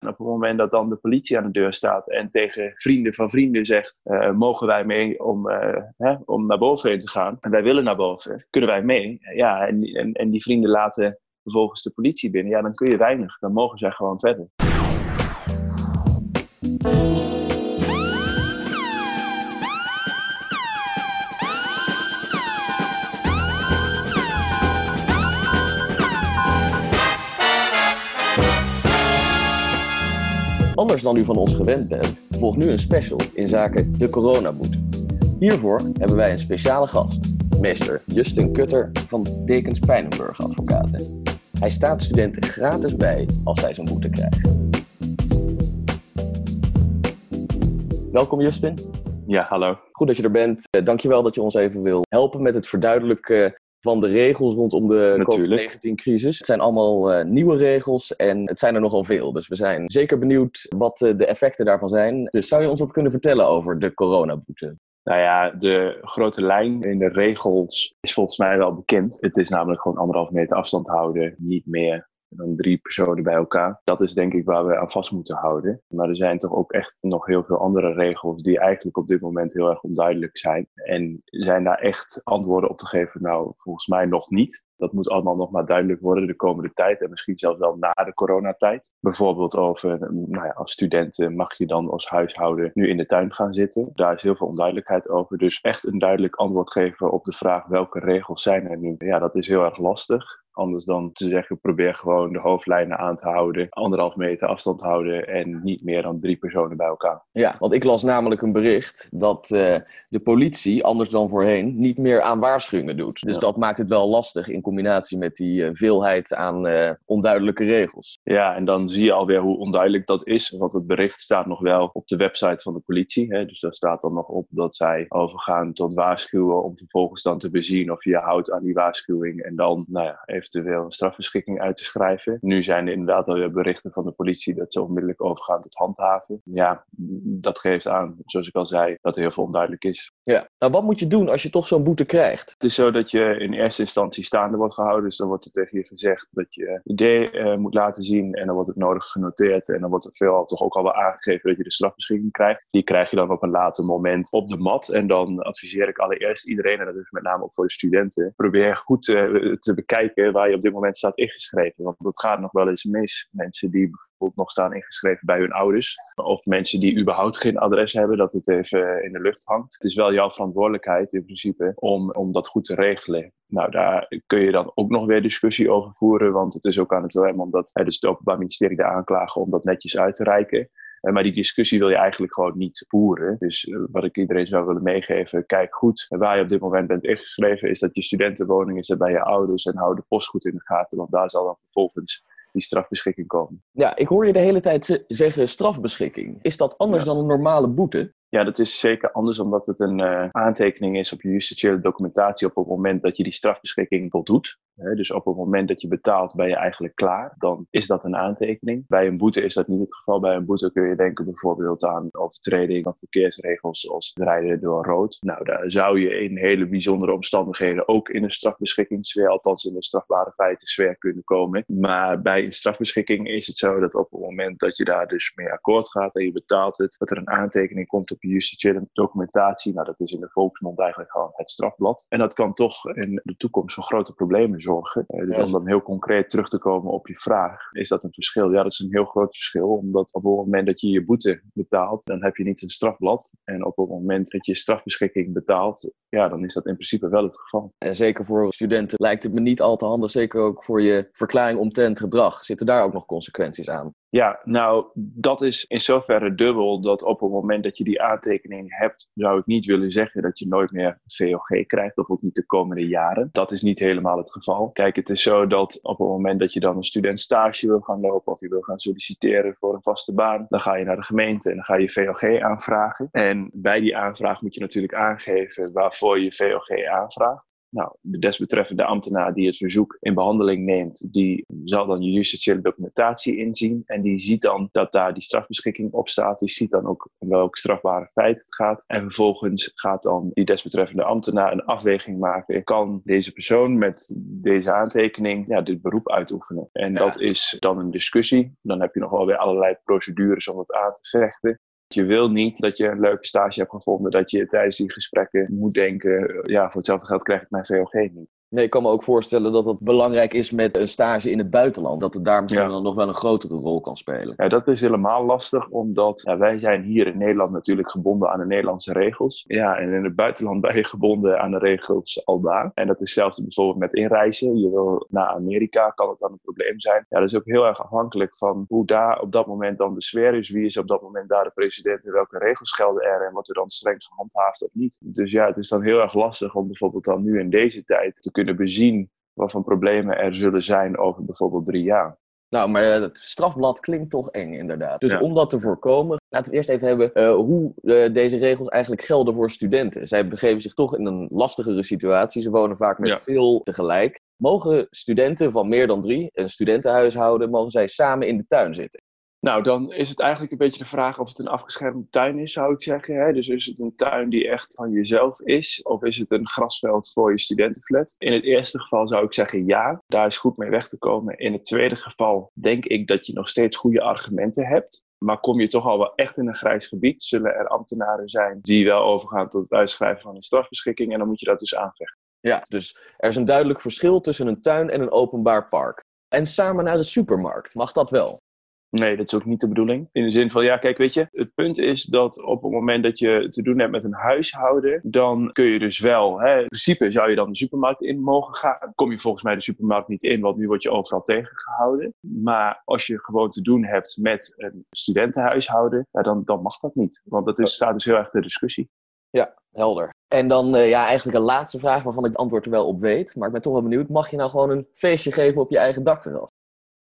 Op het moment dat dan de politie aan de deur staat en tegen vrienden van vrienden zegt: uh, mogen wij mee om, uh, hè, om naar boven heen te gaan? En wij willen naar boven, kunnen wij mee? Ja, en, en, en die vrienden laten vervolgens de politie binnen. Ja, dan kun je weinig. Dan mogen zij gewoon verder. Anders dan u van ons gewend bent, volgt nu een special in zaken de coronaboete. Hiervoor hebben wij een speciale gast, meester Justin Kutter van Dekens Pijnenburg Advocaten. Hij staat studenten gratis bij als zij zo'n boete krijgen. Welkom Justin. Ja, hallo. Goed dat je er bent. Eh, dankjewel dat je ons even wil helpen met het verduidelijken van de regels rondom de COVID-19-crisis. Het zijn allemaal uh, nieuwe regels en het zijn er nogal veel. Dus we zijn zeker benieuwd wat uh, de effecten daarvan zijn. Dus zou je ons wat kunnen vertellen over de coronaboete? Nou ja, de grote lijn in de regels is volgens mij wel bekend. Het is namelijk gewoon anderhalf meter afstand houden, niet meer dan drie personen bij elkaar. Dat is denk ik waar we aan vast moeten houden. Maar er zijn toch ook echt nog heel veel andere regels die eigenlijk op dit moment heel erg onduidelijk zijn. En zijn daar echt antwoorden op te geven? Nou, volgens mij nog niet. Dat moet allemaal nog maar duidelijk worden de komende tijd en misschien zelfs wel na de coronatijd. Bijvoorbeeld over, nou ja, als studenten mag je dan als huishouden nu in de tuin gaan zitten. Daar is heel veel onduidelijkheid over. Dus echt een duidelijk antwoord geven op de vraag welke regels zijn er nu. Ja, dat is heel erg lastig. Anders dan te zeggen, probeer gewoon de hoofdlijnen aan te houden. Anderhalf meter afstand houden en niet meer dan drie personen bij elkaar. Ja, want ik las namelijk een bericht dat uh, de politie, anders dan voorheen, niet meer aan waarschuwingen doet. Dus dat maakt het wel lastig in combinatie met die uh, veelheid aan uh, onduidelijke regels. Ja, en dan zie je alweer hoe onduidelijk dat is. Want het bericht staat nog wel op de website van de politie. Hè? Dus daar staat dan nog op dat zij overgaan tot waarschuwen om vervolgens dan te bezien of je houdt aan die waarschuwing. En dan, nou ja, eventueel een strafbeschikking uit te schrijven. Nu zijn er inderdaad alweer berichten van de politie dat ze onmiddellijk overgaan tot handhaven. Ja, dat geeft aan, zoals ik al zei, dat er heel veel onduidelijk is. Ja, nou wat moet je doen als je toch zo'n boete krijgt? Het is zo dat je in eerste instantie staande wordt gehouden. Dus dan wordt er tegen je gezegd dat je idee uh, moet laten zien en dan wordt het nodig genoteerd. En dan wordt er veel toch ook al wel aangegeven dat je de strafbeschikking krijgt. Die krijg je dan op een later moment op de mat. En dan adviseer ik allereerst iedereen, en dat is met name ook voor de studenten, probeer goed uh, te bekijken waar je op dit moment staat ingeschreven. Want dat gaat nog wel eens mis. Mensen die bijvoorbeeld nog staan ingeschreven bij hun ouders. Of mensen die überhaupt geen adres hebben, dat het even in de lucht hangt. Het is wel jouw verantwoordelijkheid in principe om, om dat goed te regelen. Nou, daar kun je dan ook nog weer discussie over voeren, want het is ook aan het OM om dat, dus het Openbaar Ministerie de aanklagen om dat netjes uit te reiken. Maar die discussie wil je eigenlijk gewoon niet voeren. Dus wat ik iedereen zou willen meegeven, kijk goed waar je op dit moment bent ingeschreven. Is dat je studentenwoning, is dat bij je ouders en hou de post goed in de gaten, want daar zal dan vervolgens die strafbeschikking komen. Ja, ik hoor je de hele tijd zeggen strafbeschikking. Is dat anders ja. dan een normale boete? Ja, dat is zeker anders omdat het een uh, aantekening is op je justitiële documentatie op het moment dat je die strafbeschikking voldoet. Dus op het moment dat je betaalt ben je eigenlijk klaar. Dan is dat een aantekening. Bij een boete is dat niet het geval. Bij een boete kun je denken bijvoorbeeld aan overtreding van verkeersregels zoals rijden door rood. Nou, daar zou je in hele bijzondere omstandigheden ook in een strafbeschikkingsfeer, althans in een strafbare feitensfeer kunnen komen. Maar bij een strafbeschikking is het zo dat op het moment dat je daar dus mee akkoord gaat en je betaalt het, dat er een aantekening komt op je justitiële documentatie. Nou, dat is in de volksmond eigenlijk gewoon het strafblad. En dat kan toch in de toekomst voor grote problemen zorgen. Uh, dus ja. om dan heel concreet terug te komen op je vraag, is dat een verschil? Ja, dat is een heel groot verschil, omdat op het moment dat je je boete betaalt, dan heb je niet een strafblad. En op het moment dat je strafbeschikking betaalt, ja, dan is dat in principe wel het geval. En zeker voor studenten lijkt het me niet al te handig, zeker ook voor je verklaring omtrent gedrag. Zitten daar ook nog consequenties aan? Ja, nou, dat is in zoverre dubbel dat op het moment dat je die aantekening hebt, zou ik niet willen zeggen dat je nooit meer VOG krijgt, of ook niet de komende jaren. Dat is niet helemaal het geval. Kijk, het is zo dat op het moment dat je dan een student stage wil gaan lopen of je wil gaan solliciteren voor een vaste baan, dan ga je naar de gemeente en dan ga je VOG aanvragen. En bij die aanvraag moet je natuurlijk aangeven waarvoor je VOG aanvraagt. Nou, de desbetreffende ambtenaar die het verzoek in behandeling neemt, die zal dan je justitiële documentatie inzien. En die ziet dan dat daar die strafbeschikking op staat. Die ziet dan ook om welk strafbare feit het gaat. En vervolgens gaat dan die desbetreffende ambtenaar een afweging maken. Kan deze persoon met deze aantekening ja, dit beroep uitoefenen? En dat is dan een discussie. Dan heb je nog wel weer allerlei procedures om het aan te vechten. Je wil niet dat je een leuke stage hebt gevonden, dat je tijdens die gesprekken moet denken, ja, voor hetzelfde geld krijg ik mijn VOG niet. Nee, ik kan me ook voorstellen dat het belangrijk is met een stage in het buitenland. Dat het daar misschien dan nog wel een grotere rol kan spelen. Ja, dat is helemaal lastig, omdat ja, wij zijn hier in Nederland natuurlijk gebonden aan de Nederlandse regels. Ja, en in het buitenland ben je gebonden aan de regels al daar. En dat is hetzelfde bijvoorbeeld met inreizen. Je wil naar Amerika, kan het dan een probleem zijn. Ja, dat is ook heel erg afhankelijk van hoe daar op dat moment dan de sfeer is. Wie is op dat moment daar de president en welke regels gelden er en wat er dan streng gehandhaafd of niet. Dus ja, het is dan heel erg lastig om bijvoorbeeld dan nu in deze tijd te kunnen bezien wat voor problemen er zullen zijn over bijvoorbeeld drie jaar. Nou, maar het strafblad klinkt toch eng, inderdaad. Dus om dat te voorkomen, laten we eerst even hebben uh, hoe uh, deze regels eigenlijk gelden voor studenten. Zij begeven zich toch in een lastigere situatie. Ze wonen vaak met veel tegelijk. Mogen studenten van meer dan drie, een studentenhuishouden, mogen zij samen in de tuin zitten? Nou, dan is het eigenlijk een beetje de vraag of het een afgeschermde tuin is, zou ik zeggen. Hè? Dus is het een tuin die echt van jezelf is, of is het een grasveld voor je studentenflat? In het eerste geval zou ik zeggen ja, daar is goed mee weg te komen. In het tweede geval denk ik dat je nog steeds goede argumenten hebt. Maar kom je toch al wel echt in een grijs gebied, zullen er ambtenaren zijn die wel overgaan tot het uitschrijven van een strafbeschikking en dan moet je dat dus aanvechten. Ja, dus er is een duidelijk verschil tussen een tuin en een openbaar park. En samen naar de supermarkt, mag dat wel? Nee, dat is ook niet de bedoeling. In de zin van, ja, kijk, weet je, het punt is dat op het moment dat je te doen hebt met een huishouden, dan kun je dus wel, hè, in principe zou je dan de supermarkt in mogen gaan. Kom je volgens mij de supermarkt niet in, want nu word je overal tegengehouden. Maar als je gewoon te doen hebt met een studentenhuishouden, ja, dan, dan mag dat niet. Want dat is, staat dus heel erg ter discussie. Ja, helder. En dan uh, ja, eigenlijk een laatste vraag waarvan ik het antwoord er wel op weet. Maar ik ben toch wel benieuwd. Mag je nou gewoon een feestje geven op je eigen dakterras?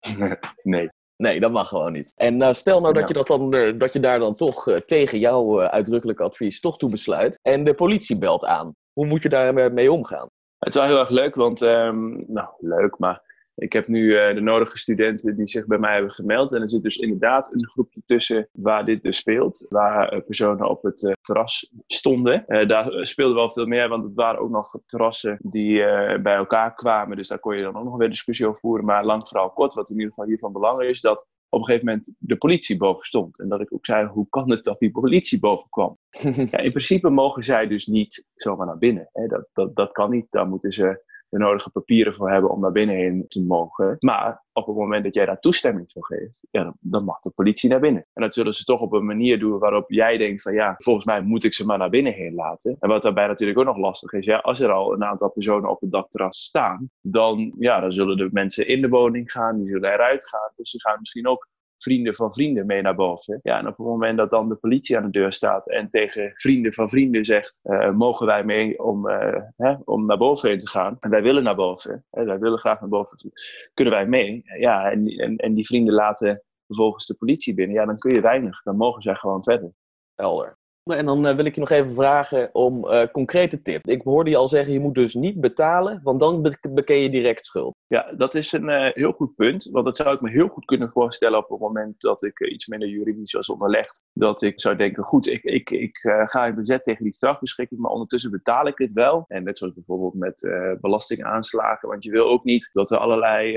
nee. Nee, dat mag gewoon niet. En uh, stel nou dat, je dat, dan, uh, dat je daar dan toch uh, tegen jouw uitdrukkelijke advies toch toe besluit. En de politie belt aan. Hoe moet je daar mee omgaan? Het is wel heel erg leuk, want, um, nou leuk, maar ik heb nu uh, de nodige studenten die zich bij mij hebben gemeld. En er zit dus inderdaad een groepje tussen waar dit dus speelt. Waar uh, personen op het uh, terras stonden. daar speelde wel veel meer, want het waren ook nog terrassen die bij elkaar kwamen. Dus daar kon je dan ook nog weer discussie over voeren. Maar lang vooral kort, wat in ieder geval hiervan belang is, dat op een gegeven moment de politie boven stond. En dat ik ook zei, hoe kan het dat die politie boven kwam? ja, in principe mogen zij dus niet zomaar naar binnen. Hè? Dat, dat, dat kan niet. Daar moeten ze de nodige papieren voor hebben om naar binnen heen te mogen. Maar op het moment dat jij daar toestemming voor geeft, ja, dan mag de politie naar binnen. En dat zullen ze toch op een manier doen waarop jij denkt van ja, volgens mij moet ik ze maar naar binnen heen laten. En wat daarbij natuurlijk ook nog lastig is, ja, als er al een aantal personen op het dakterras staan, dan, ja, dan zullen de mensen in de woning gaan, die zullen eruit gaan. Dus ze gaan misschien ook vrienden van vrienden mee naar boven. Ja, en op het moment dat dan de politie aan de deur staat en tegen vrienden van vrienden zegt: uh, mogen wij mee om, uh, hè, om naar boven heen te gaan? En wij willen naar boven, hè, wij willen graag naar boven, kunnen wij mee? Ja, en, en, en die vrienden laten vervolgens de politie binnen. Ja, dan kun je weinig, dan mogen zij gewoon verder. Helder. En dan uh, wil ik je nog even vragen om uh, concrete tips. Ik hoorde je al zeggen, je moet dus niet betalen, want dan be beken je direct schuld. Ja, dat is een uh, heel goed punt. Want dat zou ik me heel goed kunnen voorstellen op het moment dat ik iets minder juridisch was onderlegd. Dat ik zou denken, goed, ik, ik, ik ga in bezet tegen die strafbeschikking, maar ondertussen betaal ik het wel. En net zoals bijvoorbeeld met belastingaanslagen. Want je wil ook niet dat er allerlei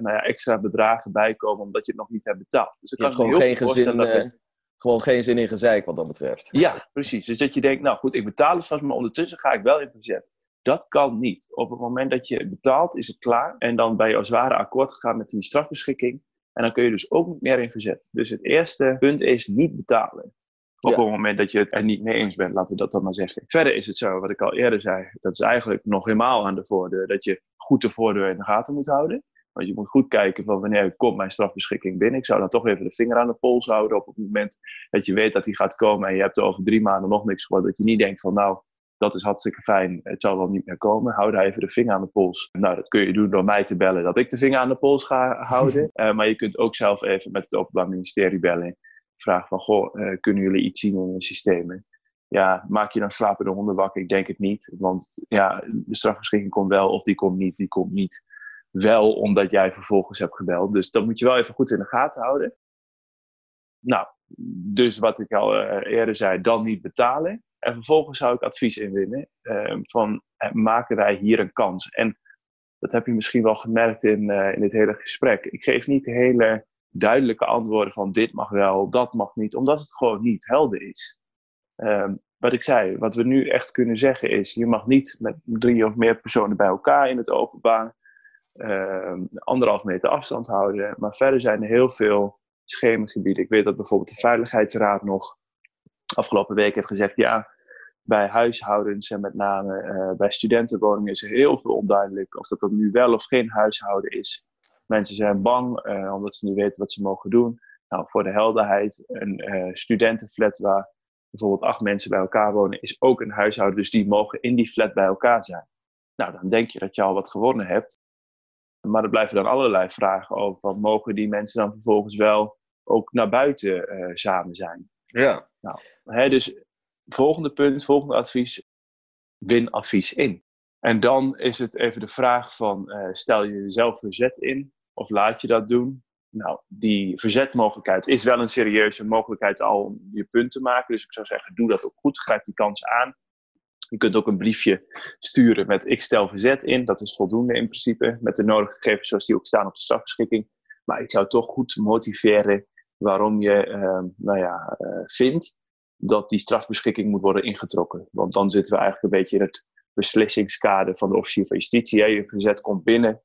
nou ja, extra bedragen bijkomen omdat je het nog niet hebt betaald. Dus ik kan gewoon geen gezin gewoon geen zin in gezeik wat dat betreft. Ja, precies. Dus dat je denkt, nou goed, ik betaal het vast, maar ondertussen ga ik wel in verzet. Dat kan niet. Op het moment dat je betaalt, is het klaar. En dan ben je als ware akkoord gegaan met die strafbeschikking. En dan kun je dus ook niet meer in verzet. Dus het eerste punt is niet betalen. Op het moment dat je het er niet mee eens bent, laten we dat dan maar zeggen. Verder is het zo, wat ik al eerder zei, dat is eigenlijk nog helemaal aan de voordeur, dat je goed de voordeur in de gaten moet houden. Want je moet goed kijken van wanneer komt mijn strafbeschikking binnen. Ik zou dan toch even de vinger aan de pols houden op het moment dat je weet dat die gaat komen en je hebt er over drie maanden nog niks gehoord. Dat je niet denkt van nou, dat is hartstikke fijn, het zal wel niet meer komen. Hou daar even de vinger aan de pols. Nou, dat kun je doen door mij te bellen dat ik de vinger aan de pols ga houden. uh, maar je kunt ook zelf even met het Openbaar Ministerie bellen. Vragen van, goh, uh, kunnen jullie iets zien in de systemen? Ja, maak je dan slapende honden wakker? Ik denk het niet. Want ja, de strafbeschikking komt wel of die komt niet. Die komt niet wel omdat jij vervolgens hebt gebeld. Dus dat moet je wel even goed in de gaten houden. Nou, dus wat ik al uh, eerder zei, dan niet betalen. En vervolgens zou ik advies inwinnen uh, van uh, maken wij hier een kans? En dat heb je misschien wel gemerkt in, in dit hele gesprek. Ik geef niet hele duidelijke antwoorden van dit mag wel, dat mag niet, omdat het gewoon niet helder is. Ehm, wat ik zei, wat we nu echt kunnen zeggen is, je mag niet met drie of meer personen bij elkaar in het openbaar uh, anderhalf meter afstand houden. Maar verder zijn er heel veel schemergebieden. Ik weet dat bijvoorbeeld de Veiligheidsraad nog afgelopen week heeft gezegd: ja, bij huishoudens en met name uh, bij studentenwoningen is er heel veel onduidelijk of dat dat nu wel of geen huishouden is. Mensen zijn bang uh, omdat ze niet weten wat ze mogen doen. Nou, voor de helderheid, een uh, studentenflat waar bijvoorbeeld acht mensen bij elkaar wonen, is ook een huishouden. Dus die mogen in die flat bij elkaar zijn. Nou, dan denk je dat je al wat gewonnen hebt. Maar er blijven dan allerlei vragen over. Wat mogen die mensen dan vervolgens wel ook naar buiten uh, samen zijn? Ja. Nou, hè, dus volgende punt, volgende advies. Win advies in. En dan is het even de vraag van, uh, stel je zelf verzet in of laat je dat doen? Nou, die verzetmogelijkheid is wel een serieuze mogelijkheid al om je punt te maken. Dus ik zou zeggen, doe dat ook goed. Grijp die kans aan. Je kunt ook een briefje sturen met ik stel verzet in. Dat is voldoende in principe. Met de nodige gegevens zoals die ook staan op de strafbeschikking. Maar ik zou toch goed motiveren waarom je uh, nou ja, uh, vindt dat die strafbeschikking moet worden ingetrokken. Want dan zitten we eigenlijk een beetje in het beslissingskader van de officier van justitie. Je verzet komt binnen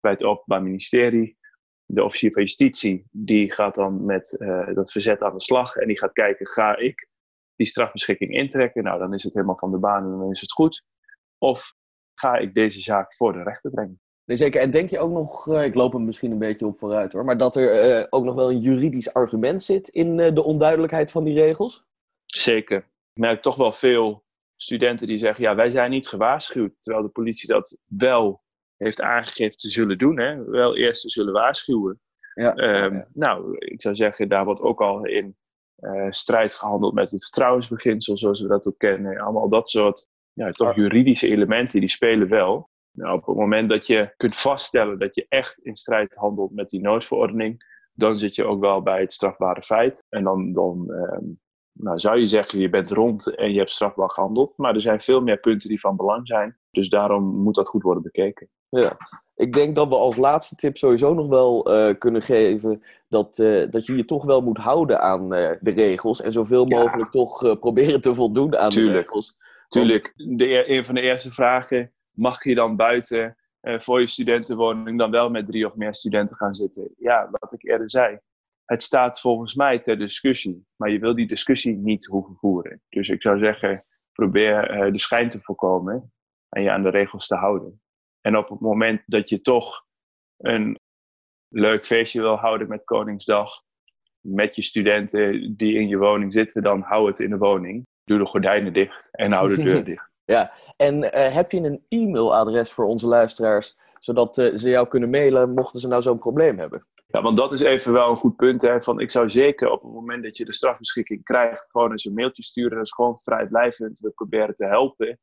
bij het Openbaar Ministerie. De officier van justitie die gaat dan met uh, dat verzet aan de slag en die gaat kijken, ga ik die strafbeschikking intrekken? Nou, dan is het helemaal van de baan en dan is het goed. Of ga ik deze zaak voor de rechter brengen? Nee, zeker. En denk je ook nog, uh, ik loop hem misschien een beetje op vooruit hoor, maar dat er uh, ook nog wel een juridisch argument zit in de onduidelijkheid van die regels? Zeker. Ik merk toch wel veel studenten die zeggen, ja, wij zijn niet gewaarschuwd, terwijl de politie dat wel heeft aangegeven te zullen doen, hè? wel eerst te zullen waarschuwen. Ja, um, ja. Nou, ik zou zeggen, daar wordt ook al in uh, strijd gehandeld met het vertrouwensbeginsel, zoals we dat ook kennen. Allemaal dat soort ja, toch juridische elementen, die spelen wel. Nou, op het moment dat je kunt vaststellen dat je echt in strijd handelt met die noodverordening, dan zit je ook wel bij het strafbare feit. En dan, dan um, nou, zou je zeggen, je bent rond en je hebt strafbaar gehandeld. Maar er zijn veel meer punten die van belang zijn. Dus daarom moet dat goed worden bekeken. Ja, ik denk dat we als laatste tip sowieso nog wel uh, kunnen geven dat, uh, dat je je toch wel moet houden aan uh, de regels. En zoveel mogelijk ja. toch proberen te voldoen aan Tuurlijk. de regels. Tuurlijk. De, een van de eerste vragen, mag je dan buiten voor je studentenwoning dan wel met drie of meer studenten gaan zitten? Ja, wat ik eerder zei het staat volgens mij ter discussie. Maar je wil die discussie niet hoeven voeren. Dus ik zou zeggen, probeer de schijn te voorkomen en je aan de regels te houden. En op het moment dat je toch een leuk feestje wil houden met Koningsdag, met je studenten die in je woning zitten, dan hou het in de woning. Doe de gordijnen dicht en hou de deur dicht. Ja, en uh, heb je een e-mailadres voor onze luisteraars, zodat uh, ze jou kunnen mailen mochten ze nou zo'n probleem hebben? Ja, want dat is even wel een goed punt. Hè, van ik zou zeker op het moment dat je de strafbeschikking krijgt, gewoon eens een mailtje sturen. Dat is gewoon vrijblijvend. We proberen te helpen.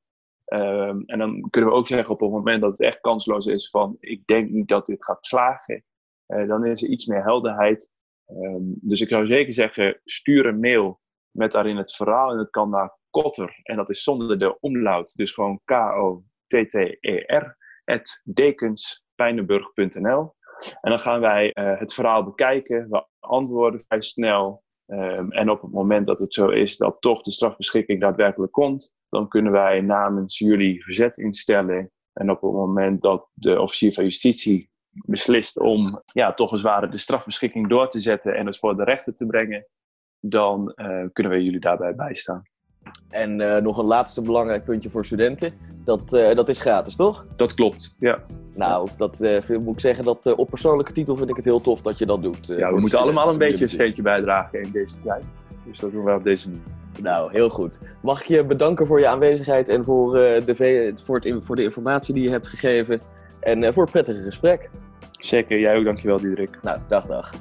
Um, en dan kunnen we ook zeggen op het moment dat het echt kansloos is van ik denk niet dat dit gaat slagen. Uh, dan is er iets meer helderheid. Um, dus ik zou zeker zeggen, stuur een mail met daarin het verhaal. En dat kan naar Kotter. En dat is zonder de omlaut. Dus gewoon K-O-T-T-E-R. dekenspijnenburg.nl en dan gaan wij uh, het verhaal bekijken. We antwoorden vrij snel. Um, en op het moment dat het zo is dat toch de strafbeschikking daadwerkelijk komt, dan kunnen wij namens jullie verzet instellen. En op het moment dat de officier van justitie beslist om ja, toch het ware de strafbeschikking door te zetten en het voor de rechter te brengen, dan uh, kunnen wij jullie daarbij bijstaan. En uh, nog een laatste belangrijk puntje voor studenten. Dat, uh, dat is gratis, toch? Dat klopt, ja. Nou, dat uh, moet ik zeggen, dat op persoonlijke titel vind ik het heel tof dat je dat doet. ja, we moeten allemaal een beetje een steentje bijdragen in deze tijd. Dus dat doen we op deze manier. Nou, heel goed. Mag ik je bedanken voor je aanwezigheid en voor, de, voor, het, voor de informatie die je hebt gegeven. En voor het prettige gesprek. Zeker, jij ook. Dankjewel, Diederik. Nou, dag, dag.